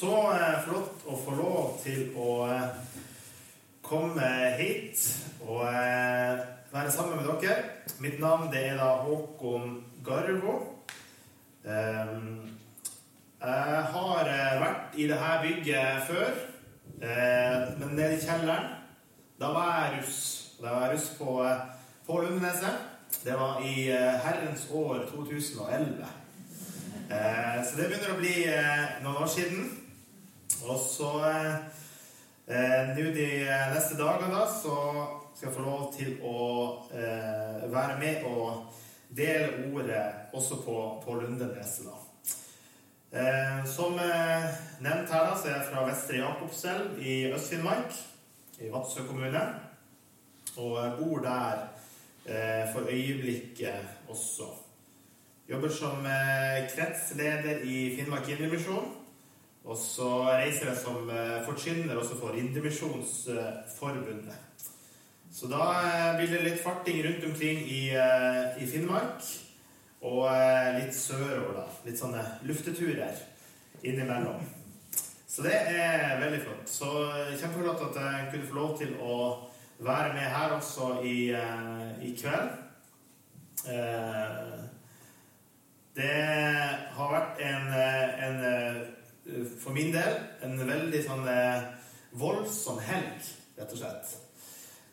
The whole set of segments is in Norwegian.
Så eh, flott å få lov til å eh, komme hit og eh, være sammen med dere. Mitt navn det er da Håkon Garvo. Eh, jeg har eh, vært i dette bygget før, eh, men nede i kjelleren. Da var jeg russ. Da var jeg russ på, på Lundeneset. Det var i herrens år 2011. Eh, så det begynner å bli noen år siden. Og så eh, eh, nå de eh, neste dagene da, så skal jeg få lov til å eh, være med og dele ordet også på, på Lundeneset. Eh, som eh, nevnt her, da, så er jeg fra Vestre Jakobselv i Øst-Finnmark, i Vadsø kommune. Og bor der for øyeblikket også. Jobber som kretsleder i Finnmark Indremisjon. Og så reiser jeg som eh, forkynner også for Indremisjonsforbundet. Så da eh, blir det litt farting rundt omkring i, eh, i Finnmark. Og litt sørover, da. Litt sånne lufteturer innimellom. Så det er veldig flott. Så kjempeflott at jeg kunne få lov til å være med her også i, i kveld. Det har vært en, en For min del en veldig sånn eh, voldsom helg, rett og slett.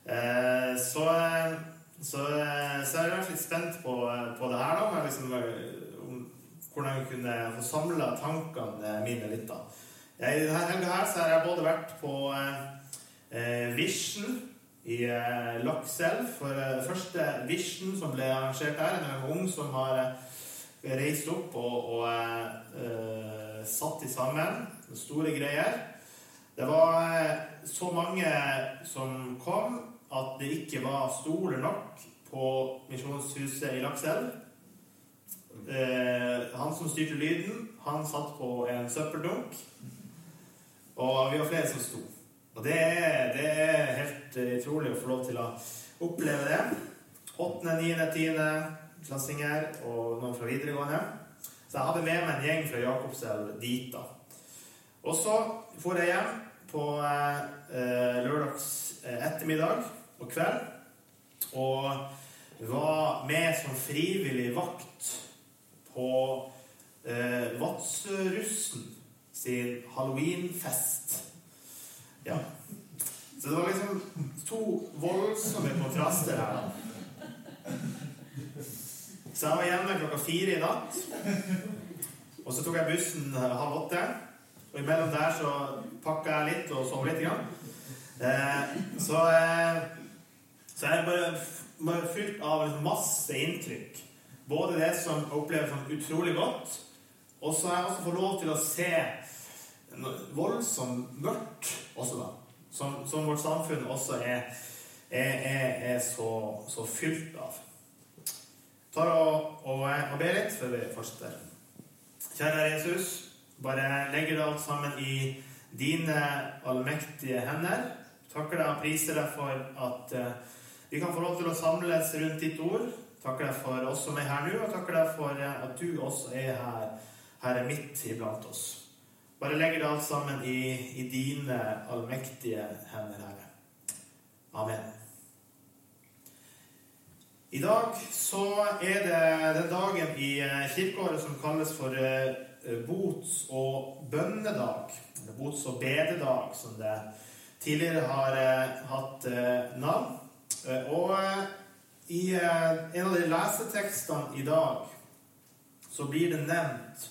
Eh, Så, eh, så, eh, så jeg har vært litt spent på, på det her, da. Liksom, eh, om hvordan jeg kunne få samla tankene mine litt. da. Jeg, denne helga her så har jeg både vært på eh, eh, Vision i eh, Lakselv. For eh, første Vision som ble arrangert der, en ung som har eh, reist opp og, og eh, eh, satt de sammen. Store greier. Det var eh, så mange som kom at det ikke var stoler nok på Misjonshuset i Lakselv. Eh, han som styrte lyden, han satt på en søppeldunk. Og vi var flere som sto. Og det er, det er helt eh, utrolig å få lov til å oppleve det. Åttende, niende, tiende klassinger og noen fra videregående. Så jeg hadde med meg en gjeng fra Jakobselv dit, da. Og så for jeg hjem på eh, lørdags eh, ettermiddag og kveld. Og var med som frivillig vakt på eh, Vadsørussen sin halloweenfest. Ja. Så det var liksom to voldsomme kontraster her. da. Så jeg var hjemme klokka fire i natt. Og så tok jeg bussen halv åtte. Og imellom der så pakka jeg litt og sov litt. Grann. Eh, så, eh, så jeg bare, bare fylt av liksom masse inntrykk. Både det som jeg opplever som utrolig godt, og så har jeg også fått lov til å se voldsomt mørkt også, da. Som, som vårt samfunn også er, er, er, er så, så fylt av. Tar og, og, og ber litt før vi fortsetter. Kjære Jesus, bare legger det alt sammen i dine allmektige hender. Takker deg og priser deg for at eh, vi kan få lov til å samles rundt ditt ord. Takker deg for oss som er her nå, og takker deg for eh, at du også er her, Herre, midt iblant oss. Bare legger det alt sammen i, i dine allmektige hender, Herre. Amen. I dag så er det den dagen i eh, kirkeåret som kalles for eh, bots- og bønnedag. Eller bots- og bededag, som det tidligere har eh, hatt navn. Og i en av de lesetekstene i dag så blir det nevnt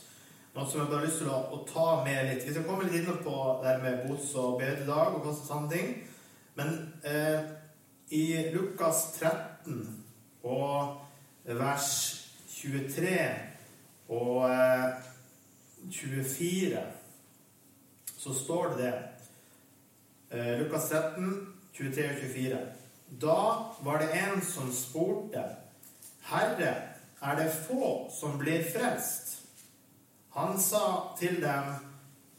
noe som jeg bare har lyst til å, ta med litt. Vi skal komme litt inn på det med bots- og bededag og sånne ting. Men eh, i Lukas 13 og vers 23 og 24 så står det det. Lukas 13, 23 og 24. Da var det en som spurte, Herre, er det få som blir frelst? Han sa til dem,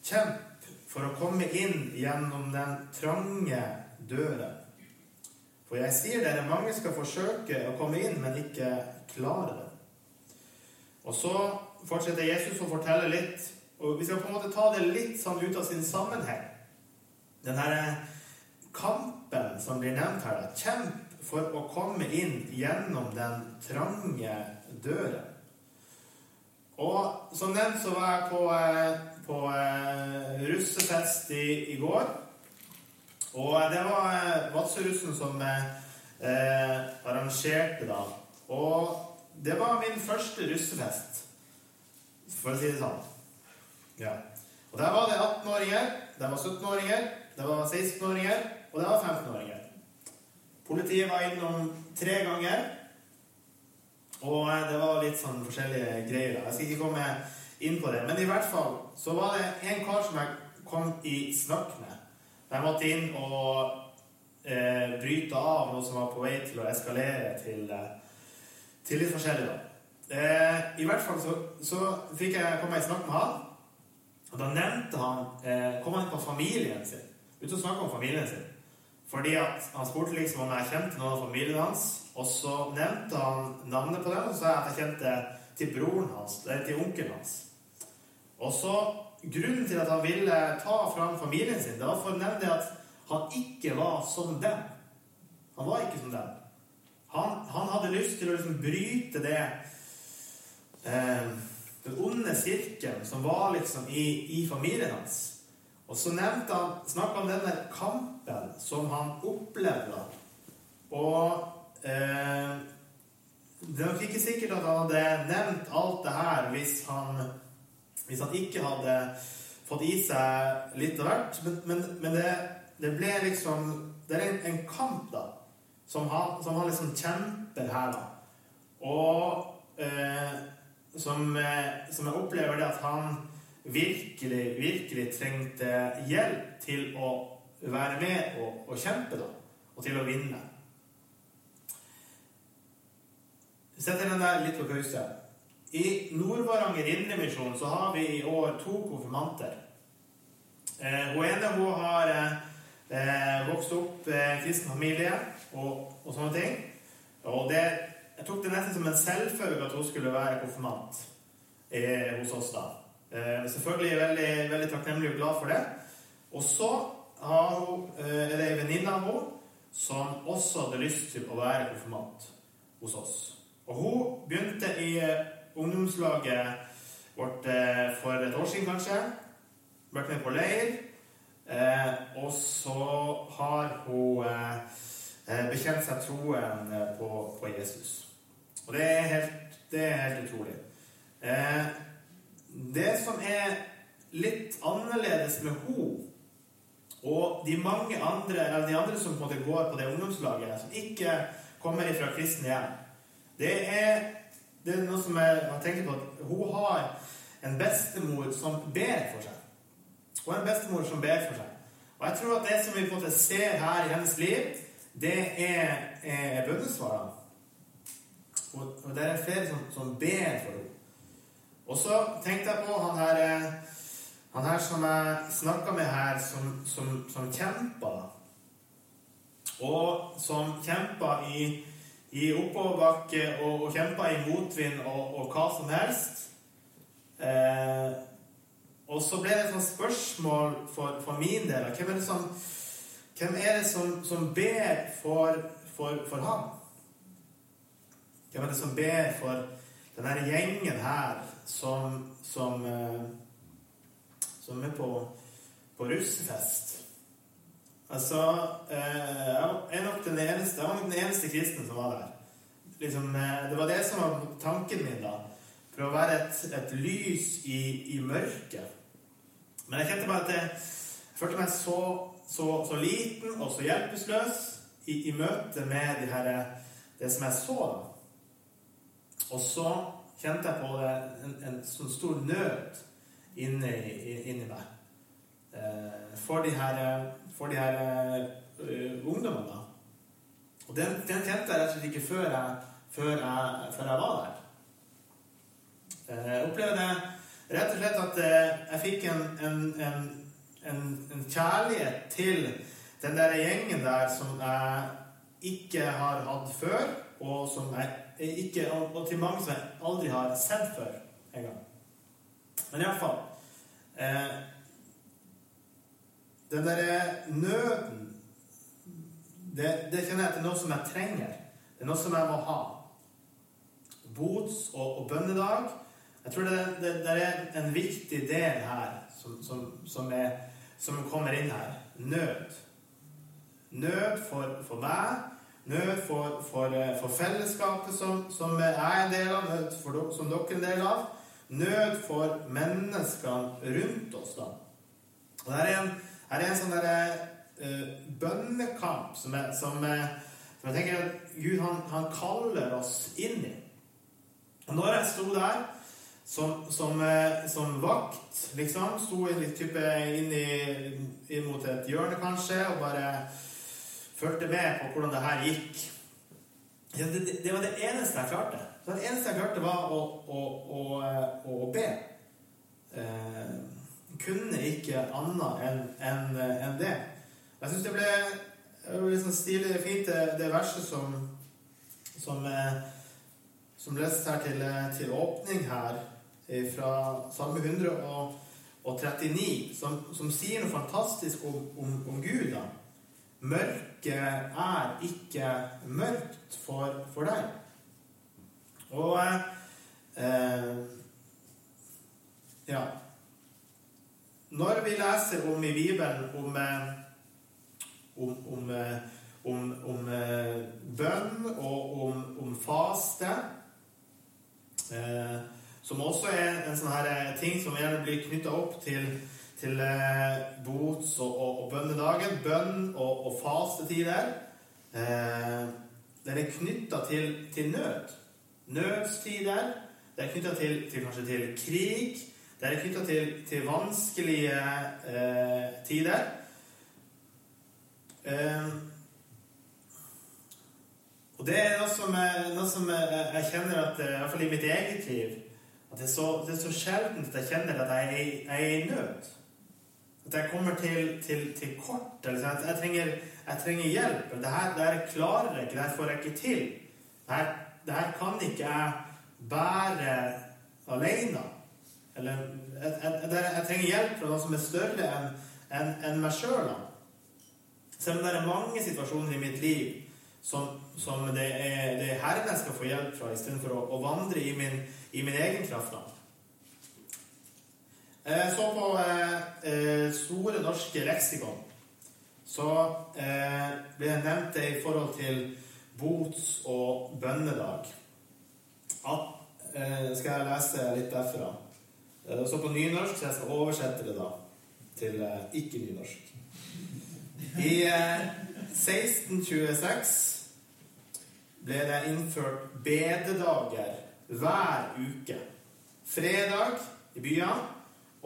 kjemp for å komme inn gjennom den trange døren. For jeg sier dere, mange skal forsøke å komme inn, men ikke klare det. Og så fortsetter Jesus å fortelle litt Og vi skal på en måte ta det litt sånn ut av sin sammenheng. Den her kampen som blir nevnt her, da. Kjemp for å komme inn gjennom den trange døren. Og som nevnt så var jeg på, eh, på eh, russefest i, i, går. Og det var eh, Vadsø-russen som eh, arrangerte da. Og det var min første russefest, for å si det sånn. Ja. Og der var det 18-åringer, der var 17-åringer, der var 16-åringer, og der var 15-åringer. Politiet var innom tre ganger. Og det var litt sånn forskjellige greier. Jeg skal ikke komme inn på det. Men i hvert fall så var det en kar som jeg kom i snakk med. Jeg måtte inn og eh, bryte av noe som var på vei til å eskalere til, eh, til litt forskjellig. da. Eh, I hvert fall så, så fikk jeg komme i snakk med han. Og da nevnte han eh, kom han inn på familien sin. Ute og snakke om familien sin. Fordi at Han spurte liksom om jeg kjente noen av familien hans. Og så nevnte han navnet på dem, og sa at jeg kjente til broren hans, eller til onkelen hans. Og så Grunnen til at han ville ta fram familien sin, det var for å nevne at han ikke var som dem. Han var ikke som dem. Han, han hadde lyst til å liksom bryte det eh, Den onde sirkelen som var liksom i, i familien hans. Og så nevnte han, snakka om denne kampen som han opplevde. Og eh, Det er nok ikke sikkert at han hadde nevnt alt det her hvis han, hvis han ikke hadde fått i seg litt av hvert. Men, men, men det, det, ble liksom Det er en, en kamp, da, som han, som han, liksom kjemper her, da. Og eh, som, eh, som, jeg opplever det at han virkelig, virkelig trengte hjelp til å være med og, og kjempe, da. Og til å vinne. Sett den der litt på pause. I Nordvaranger Indremisjon så har vi i år to konfirmanter. Eh, hun ene hun har eh, vokst opp eh, kristen familie og, og, sånne ting. Og det, jeg tok det nesten som en selvfølge at hun skulle være konfirmant eh, hos oss. da. Eh, selvfølgelig er veldig, veldig takknemlig og glad for det. Og så har hun, eh, er ei venninne av henne som også hadde lyst til å være konfirmant hos oss. Og hun begynte i eh, ungdomslaget vårt eh, for et år siden, kanskje. Vært med på leir. Eh, og så har hun bekjent seg troen på, på, Jesus. Og det er helt, det er helt utrolig. det som er litt annerledes med henne og de mange andre, eller de andre som på en måte går på det ungdomslaget, som ikke kommer ifra kristne hjem, det er, det er noe som jeg har tenkt på at hun har en bestemor som ber for seg. Hun har en bestemor som ber for seg. Og jeg tror at det som vi på en måte ser her i hennes liv, det er, er bønnesvarene. Og, og det er flere som, som ber for henne. Og så tenkte jeg på han her, han her som jeg snakka med her, som, som, som kjempa. Og som kjempa i i oppoverbakke og, og kjempa i motvind og, og, hva som helst. Eh, og så ble det et spørsmål for, for, min del hvem er det som, er det som, som ber for, for, for ham? Hvem er det som ber for denne gjengen her som, som, eh, som er på, på russefest? Altså eh, Jeg er nok den eneste, jeg var nok den eneste kristne som var der. Liksom, eh, det var det som var tanken min, da. For å være et, et lys i, i, mørket. Men jeg kjente bare at jeg, jeg følte meg så, så, så, liten og så hjelpeløs i, i møte med de her, det som jeg så. Og så kjente jeg på det, en, en sånn stor nød inni, inni meg. Eh, for de her for de her uh, ungdommene. Og den, den, kjente jeg rett og slett ikke før jeg, før jeg, før jeg var der. Eh, jeg opplevde rett og slett at jeg fikk en, en, en, en, kjærlighet til den der gjengen der som jeg ikke har hatt før, og, som jeg ikke, og til mange som jeg aldri har sett før engang. Men iallfall eh, Den derre nøden det, det kjenner jeg at det er noe som jeg trenger. Det er noe som jeg må ha. Bots- og, og bønnedag. Jeg tror det, det, det, er en viktig del her som, som, som, er, som kommer inn her. Nød. Nød for, for meg. Nød for, for, for fellesskapet som, som, jeg er en del av, nød for, som dere er en del av. Nød for menneskene rundt oss, da. Og det er en, her er en sånn derre uh, bønnekamp som, er, som, er, som, jeg tenker at Gud han, han, kaller oss inn i. Og når jeg sto der som, som, uh, som vakt, liksom, sto litt type inn, i, inn mot et hjørne kanskje, og bare fulgte med på hvordan det her gikk ja, det, det, var det eneste jeg klarte. Det eneste jeg klarte, var å, å, å, eh, å be. Eh, kunne ikke annet enn en, en det. Jeg syns det ble, ble liksom stilig fint, det, det verset som som, eh, som lest her til, eh, til, åpning her fra Salme 139, som, som sier noe fantastisk om, om, om Gud. da. Mørket er ikke mørkt for, for deg. Og eh, Ja. Når vi leser om i Bibelen om eh, om, om, eh, om, om eh, bønn og om, om faste. Som også er en sånn her ting som gjerne blir knytta opp til, til bots- og, og, og, bønnedagen. Bønn og, og fastetider. Den er knytta til, til, nød. Nødstider. Det er knytta til, til, kanskje til krig. Det er knytta til, til, vanskelige eh, tider. Eh, og det er noe som, jeg, noe som jeg, jeg kjenner at I hvert fall i mitt eget liv at det er så, det er så sjelden at jeg kjenner at jeg, jeg er i nød. At jeg kommer til, til, til kort. Eller sånn. jeg, trenger, jeg trenger hjelp. Det her, klarer jeg ikke. Det her får jeg ikke til. Det det her kan ikke jeg bære alene. Eller jeg, jeg, trenger hjelp fra noe som er større enn en, en meg sjøl. Selv om det er mange situasjoner i mitt liv som, som det, er, det er Herren jeg skal få hjelp fra, istedenfor å, å vandre i min, i min egen kraft. Eh, så på eh, eh, Store norske leksikon så eh, ble det nevnt det i forhold til bots- og bønnedag. At, eh, skal jeg lese litt derfra? Det står på nynorsk, så jeg skal oversette det da til eh, ikke-nynorsk. I 1626 ble det innført bededager hver uke. Fredag i byene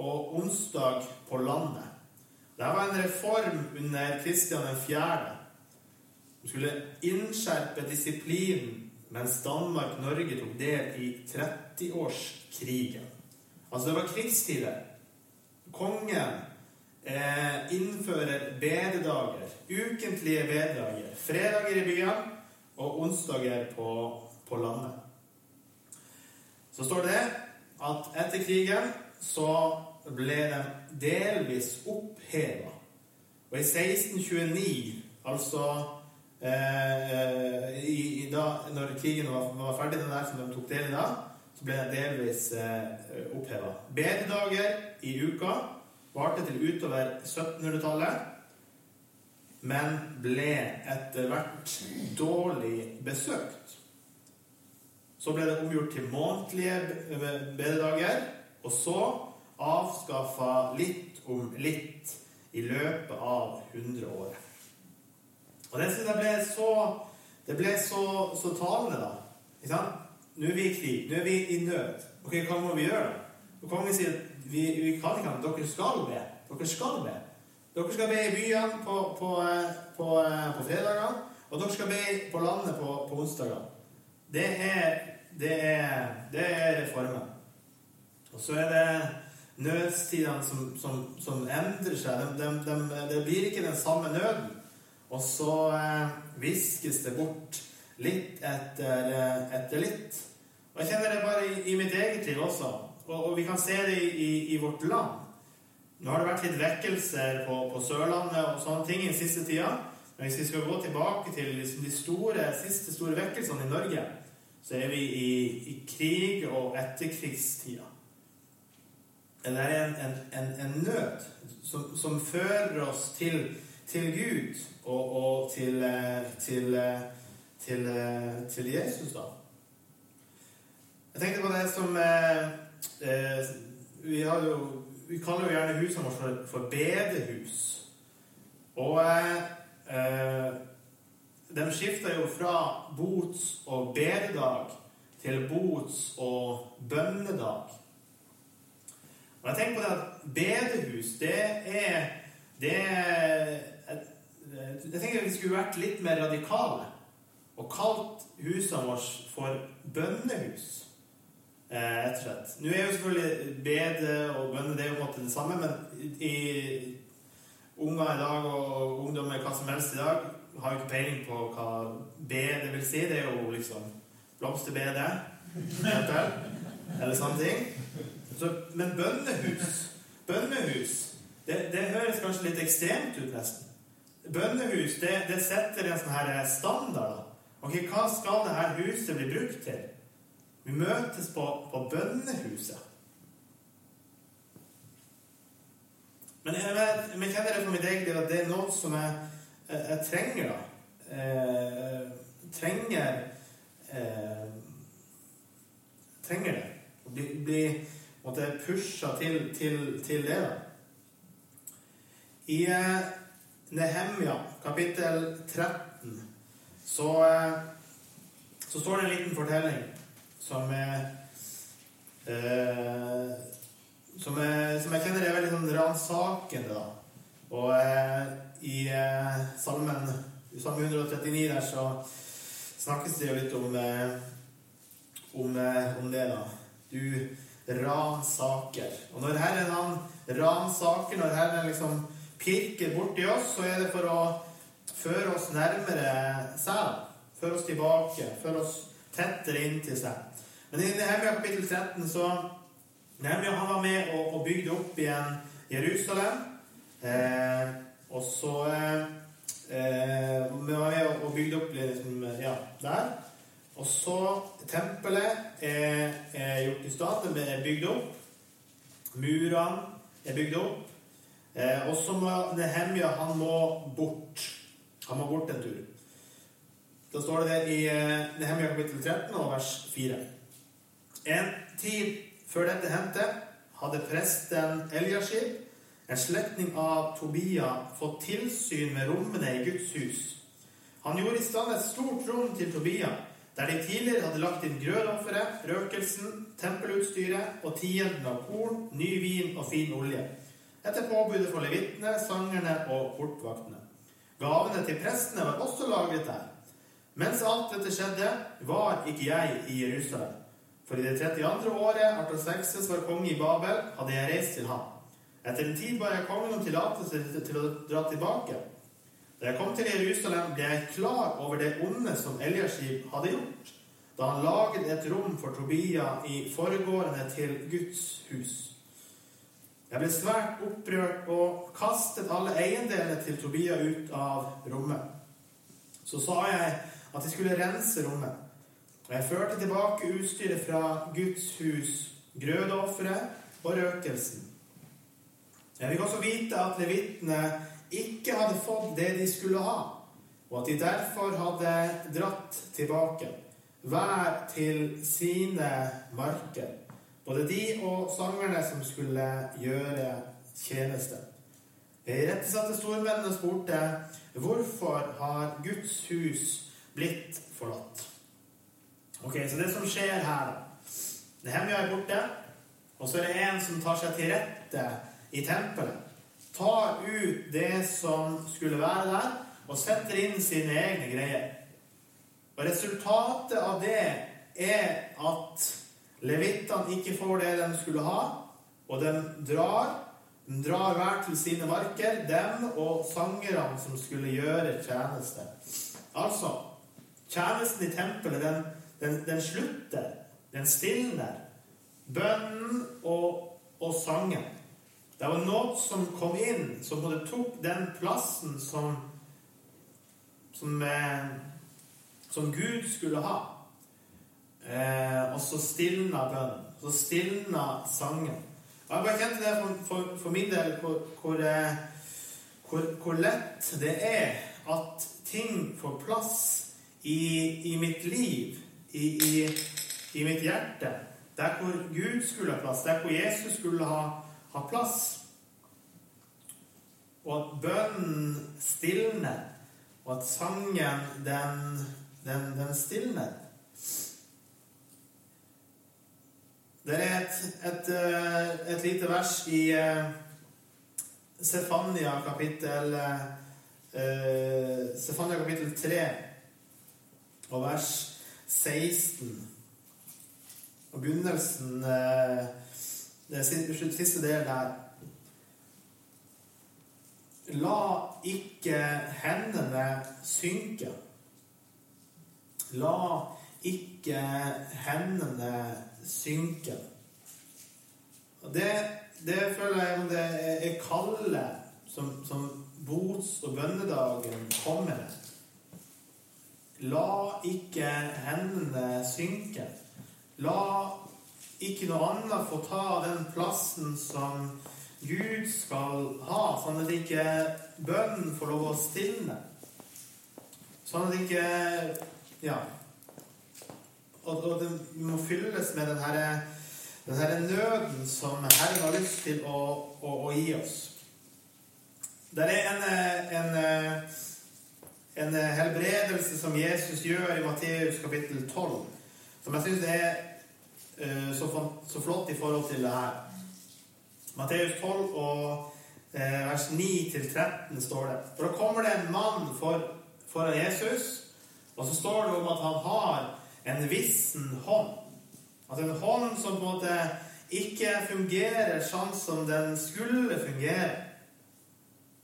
og onsdag på landet. Det var en reform under Kristian 4. som skulle innskjerpe disiplinen mens Danmark-Norge tok del i 30-årskrigen. Altså, det var krigstider. Kongen eh, innfører bededager. Ukentlige bededager. Fredager i byene og onsdager på, på landet. Så står det at etter krigen så ble de delvis oppheva. Og i 1629, altså eh, i, i da, når krigen var, var, ferdig, den der som de tok del i da, så ble jeg delvis eh, oppheva. Bededager i uka varte til utover 1700-tallet, men ble etter hvert dårlig besøkt. Så ble det omgjort til månedlige bededager, og så avskaffa litt om litt i løpet av 100 år. Og det synes jeg ble så Det ble så, så talende, da. Ikke sant? Nå er vi i krig. Nå er vi i nød. Ok, Hva må vi gjøre? da? Kongen sier at vi, vi kan ikke annet. Dere skal be. Dere skal be. Dere skal be i byene på, på, på, på fredager, og dere skal be på landet på, på onsdager. Det er, det, er, det er reformen. Og så er det nødstidene som, som, som endrer seg. De, de, de, det blir ikke den samme nøden. Og så eh, viskes det bort litt etter, eh, etter litt. Og jeg kjenner det bare i, i mitt eget liv også. Og, og vi kan se det i, i, vårt land. Nå har det vært litt vekkelser på, på Sørlandet og sånne ting i den siste tida. Men hvis vi skal gå tilbake til liksom de store, siste store vekkelsene i Norge, så er vi i, i krig og etterkrigstida. Det er en, en, en, en nød som, som, fører oss til, til Gud og, og til, til, til, til, Jesus, da. Jeg tenkte på det som eh, eh vi, jo, vi, kaller jo gjerne husene våre for, for bedehus. Og eh, de skifter jo fra bots- og bededag til bots- og bønnedag. Og jeg tenker på det at bedehus, det er, det er Jeg tenker vi skulle vært litt mer radikale og kalt husene våre for bønnehus. Eh, rett og slett. Nå er jo selvfølgelig bede og bønne det er jo på en måte det samme, men i unger i dag og ungdommer hva som helst i dag har jo ikke peiling på hva bede vil si. Det er jo liksom blomsterbede, eller sånne ting. Så, men bønnehus Bønnehus det, det, høres kanskje litt ekstremt ut, nesten. Bønnehus det, det setter en sånn her standard. Ok, Hva skal det her huset bli brukt til? Vi møtes på, på bønnehuset. Men jeg, jeg, jeg kjenner det for mitt eget liv at det er noe som jeg, jeg, jeg trenger. da. Eh, trenger eh, Trenger det. Å bli, bli måtte pusha til, til, til, det. da. I eh, Nehemja kapittel 13 så, eh, så står det en liten fortelling som er eh, som, er, som, jeg kjenner er veldig sånn ransakende, da. Og eh, i eh, salmen, salme 139 der så snakkes det jo litt om, eh, om, eh, om det, da. Du ransaker. Og når Herren han ransaker, når Herren liksom pirker borti oss, så er det for å føre oss nærmere seg. Føre oss tilbake, føre oss tettere inn til seg. Men i Nehemia kapittel 13 så Nehemia han var med og, og bygde opp igjen Jerusalem. Eh, og så eh, eh Vi var med og bygde opp liksom, ja, der. Og så Tempelet er, er gjort i stand. Det er bygd opp. Murene er bygd opp. Eh, og så må Nehemia han må bort. Han må bort en tur. Da står det det i eh, Nehemia kapittel 13 og vers 4. En tid før dette hendte, hadde presten Eliashib, en slektning av Tobia, fått tilsyn med rommene i Guds hus. Han gjorde i stand et stort rom til Tobia, der de tidligere hadde lagt inn grødofferet, røkelsen, tempelutstyret og tienden av korn, ny vin og fin olje, etter påbudet for levittene, sangerne og portvaktene. Gavene til prestene var også lagret der. Mens alt dette skjedde, var ikke jeg i Jerusalem. For i det 32. året Artaxerxes var konge i Babel, hadde jeg reist til ham. Etter en tid ba jeg kongen om tillatelse til å dra tilbake. Da jeg kom til Jerusalem, ble jeg klar over det onde som Eliashib hadde gjort, da han laget et rom for Tobia i foregående til Guds hus. Jeg ble svært opprørt og kastet alle eiendelene til Tobia ut av rommet. Så sa jeg at de skulle rense rommet. Og jeg førte tilbake utstyret fra Guds hus, grødofferet og røkelsen. Jeg fikk også vite at levitene ikke hadde fått det de skulle ha, og at de derfor hadde dratt tilbake, hver til sine marker, både de og sangerne som skulle gjøre tjeneste. Jeg irettesatte stormennene og spurte hvorfor har Guds hus blitt forlatt. Ok, Så det som skjer her, da Nehemia er borte, og så er det en som tar seg til rette i tempelet. Tar ut det som skulle være der, og setter inn sine egne greier. Og resultatet av det er at levittene ikke får det de skulle ha, og de drar. De drar hver til sine marker, dem og sangerne som skulle gjøre tjeneste. Altså, tjenesten i tempelet, den den, den slutter. Den stilner. Bønnen og, og sangen. Det var noe som kom inn, som både tok den plassen som som, eh, som Gud skulle ha. Eh, og så stilna bønnen. Så stilna sangen. Og jeg bare kjente det for, for, for min del hvor, hvor, eh, hvor, hvor, lett det er at ting får plass i, i mitt liv, i, i, i, mitt hjerte. Der hvor Gud skulle ha plass, der hvor Jesus skulle ha, ha plass. Og at bønnen stilner og at sangen, den, den, den stilner. Det er et, et, eh, et, lite vers i Stefania Sefania kapittel Stefania Sefania kapittel 3 og vers 16. Og begynnelsen det Det siste delen der La ikke hendene synke. La ikke hendene synke. Og det, det føler jeg det er kallet som, som bots- og bønnedagen kommer med. La ikke hendene synke. La ikke noe annet få ta den plassen som Gud skal ha, sånn at ikke bønnen får lov å stilne. Sånn at ikke Ja. Og, og det må fylles med den herre den her nøden som Herren har lyst til å, å, å gi oss. Det er en, en, en, helbredelse som Jesus gjør i Matteus kapittel 12, som jeg syns er uh, så, flott i forhold til det her. Matteus 12 og eh, vers 9-13 står det. For da kommer det en mann for, foran Jesus, og så står det om at han har en vissen hånd. Altså en hånd som på en måte ikke fungerer sånn som den skulle fungere.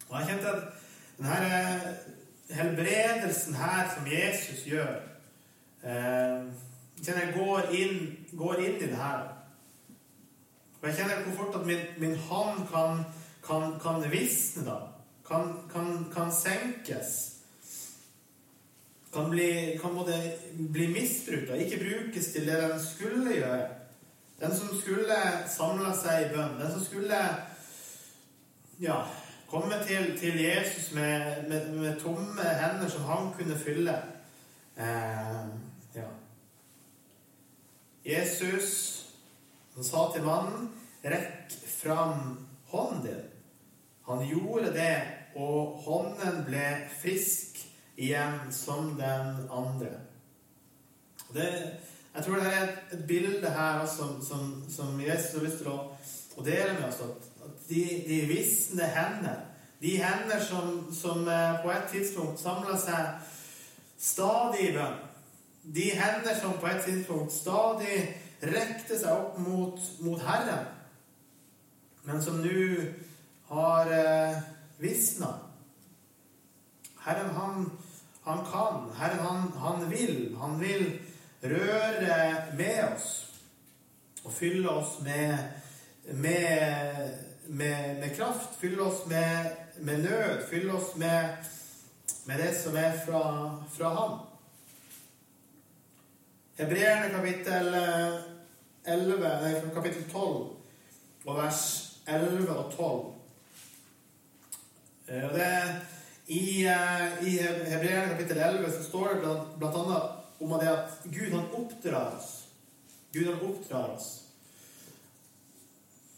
Og jeg kjente at denne eh, helbredelsen her som Jesus gjør eh, jeg går inn, går inn i det her. Og jeg kjenner hvor fort at min, min hånd kan, kan, kan visne, da. Kan, kan, senkes. Kan bli, kan både bli misbrukt og ikke brukes til det den skulle gjøre. Den som skulle samla seg i bønn. Den som skulle ja, komme til, til Jesus med, med, med, tomme hender som han kunne fylle. Eh, ja. Jesus han sa til mannen, 'Rekk fram hånden din.' Han gjorde det, og hånden ble frisk igjen som den andre. Det, jeg tror det er et, bilde her som, som, som, Jesus har lyst til å dele med oss. At de, de visne hender, de hender som, som eh, på et tidspunkt samla seg stadig i bønn, de hender som på et tidspunkt stadig rekte seg opp mot, mot Herren, men som nå har eh, visna. Herren, han, han, kan. Herren, han, han vil. Han vil røre med oss og fylle oss med, med, med, med kraft. Fyll oss med, nød. Fyll oss med, det som er fra, fra ham. Hebreerne kapittel 11, eh, kapittel 12 og vers 11 og 12. Eh, det, I eh, i Hebreerne kapittel 11 så står det blant annet om det at Gud han oppdrar oss. Gud han oppdrar oss.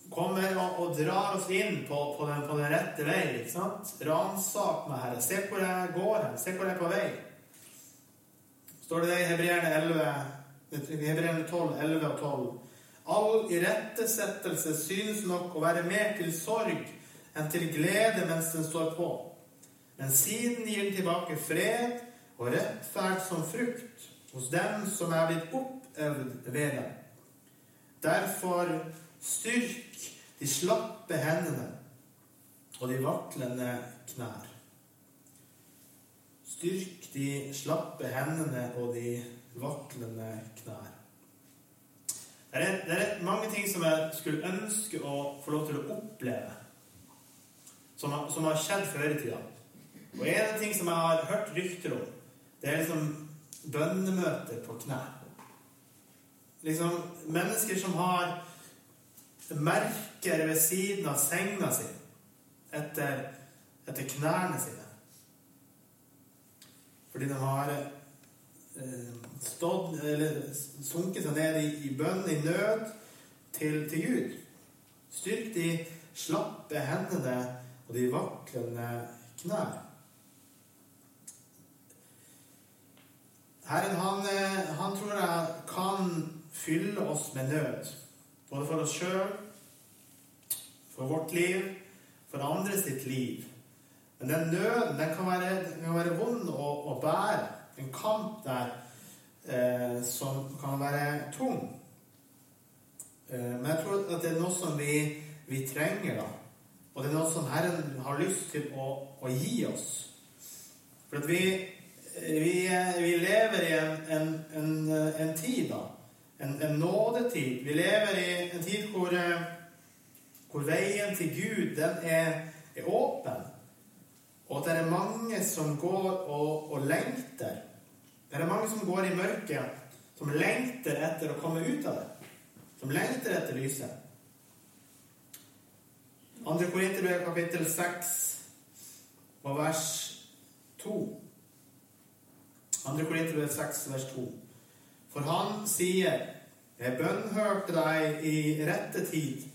Kommer og, og drar oss inn på, på, den, på den, rette vei. ikke sant? Ransak meg, Herre. Se hvor jeg går hen. Se hvor jeg er på vei står det i Hebreerne 12, 11 og 12. All irettesettelse synes nok å være mer til sorg enn til glede mens den står på. Men siden gir den tilbake fred og rettferd som frukt hos dem som er blitt oppøvd ved den. Derfor styrk de slappe hendene og de vaklende knær. Styrk de slappe hendene og de vaklende knær. Det er, det er, mange ting som jeg skulle ønske å få lov til å oppleve som, som har skjedd før i tida. Og en av ting som jeg har hørt rykter om, det er liksom bønnemøter på knær. Liksom mennesker som har merker ved siden av senga si etter, etter knærne sine. Fordi de har eh, stått, eller sunket seg ned i, i bønn, i nød, til, til Gud. Styrk de slappe hendene og de vaklende knær. Herren, han, eh, han tror jeg kan fylle oss med nød. Både for oss sjøl, for vårt liv, for andre sitt liv. Men den nøden den kan være, den kan være vond å, å bære. En kamp der eh, som kan være tung. Eh, men jeg tror at det er noe som vi, vi trenger, da. Og det er noe som Herren har lyst til å, å gi oss. For at vi, vi, vi lever i en, en, en, en tid, da. En, en nådetid. Vi lever i en tid hvor, eh, hvor veien til Gud, den er, er åpen. Og at det er mange som går og, og lengter. Det er mange som går i mørket, som lengter etter å komme ut av det. Som lengter etter lyset. 2. Korinterbrev kapittel 6 og vers 2. 2. Korinterbrev 6 vers 2. For han sier, jeg bønnhørte deg i rette tid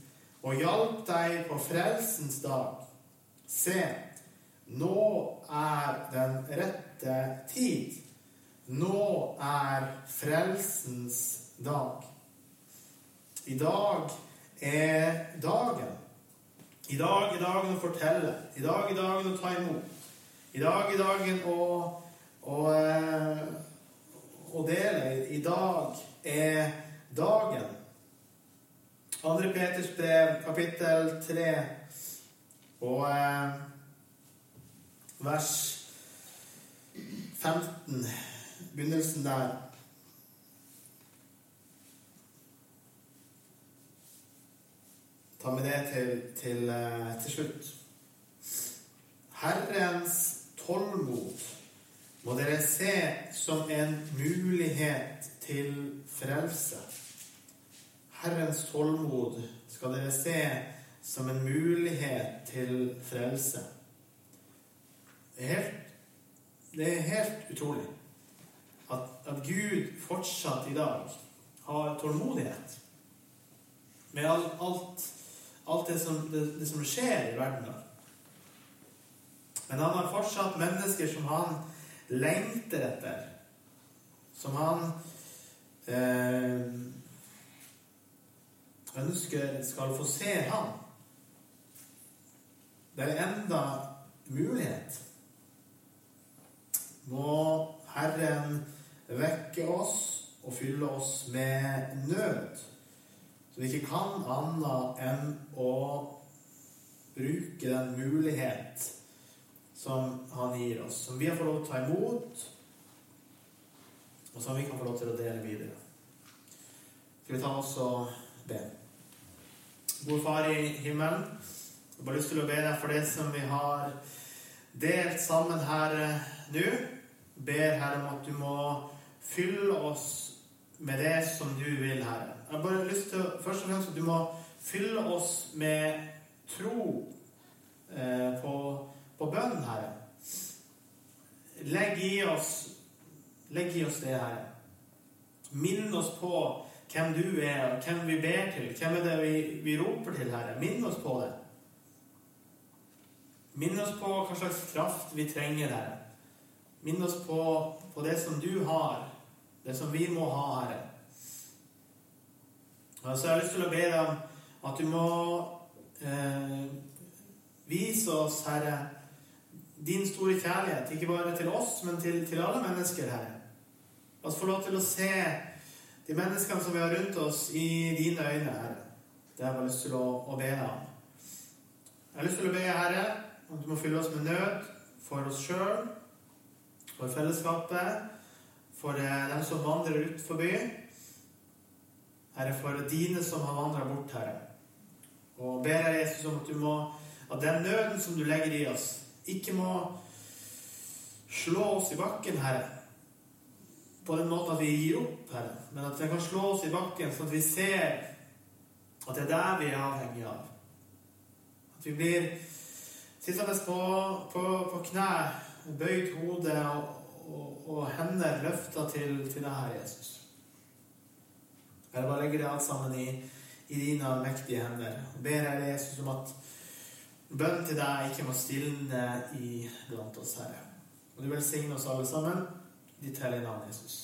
og hjalp deg på frelsens dag. Se, nå er den rette tid. Nå er frelsens dag. I dag er dagen. I dag er dagen å fortelle. I dag er dagen å ta imot. I dag er dagen å, å, eh, å dele. I dag er dagen. 2. Peters brev, kapittel 3, og eh, vers 15, begynnelsen der. Ta med det til, til, eh, til slutt. Herrens tålmod må dere se som en mulighet til frelse. Herrens tålmod skal dere se som en mulighet til frelse. Det er helt, det er helt utrolig at, at Gud fortsatt i dag har tålmodighet med all, alt, alt det, som, det, det som skjer i verden. Men han har fortsatt mennesker som han lengter etter. Som han eh, ønsker skal få se ham. Det er enda mulighet. Må Herren vekke oss og fylle oss med nød, så vi ikke kan annet enn å bruke den mulighet som Han gir oss, som vi har fått lov til å ta imot, og som vi kan få lov til å dele videre. Skal vi ta oss og be? Gode Far i himmelen, jeg har bare lyst til å be deg for det som vi har delt sammen her nå. Ber Herre om at du må fylle oss med det som du vil, Herre. Jeg har bare lyst til først og fremst at du må fylle oss med tro eh, på, på bønn, Herre. Legg i oss Legg i oss det, Herre. Minn oss på hvem du er, og hvem vi ber til. Hvem er det vi, vi roper til, Herre? Minn oss på det. Minn oss på hva slags kraft vi trenger, Herre. Minn oss på, på det som du har, det som vi må ha, Herre. Og så har jeg lyst til å be deg om at du må eh, vise oss, Herre, din store kjærlighet. Ikke bare til oss, men til, til alle mennesker, Herre. La oss få lov til å se de menneskene som vi har rundt oss, i dine øyne, Herre. Det har jeg lyst til å, å be deg om. Jeg har lyst til å be, Herre, om du må fylle oss med nød for oss sjøl, for fellesskapet, for eh, dem som vandrer ut forbi. Herre, for dine som har vandra bort, Herre. Og ber jeg Jesus, om at du må at den nøden som du legger i oss, ikke må slå oss i bakken, Herre. På den måten at vi gir opp, Herre, men at vi kan slå oss i bakken, sånn at vi ser at det er der vi er avhengig av. At vi blir sittende på, på, på knær, bøyd hode og, og, og hender løfta til, til deg, Herre Jesus. Jeg bare legger det alt sammen i, i dine mektige hender. Og ber Herre Jesus om at bønn til deg ikke må stilne blant oss, Herre. Og du velsigne oss alle sammen. Ditt hellige navn, Jesus.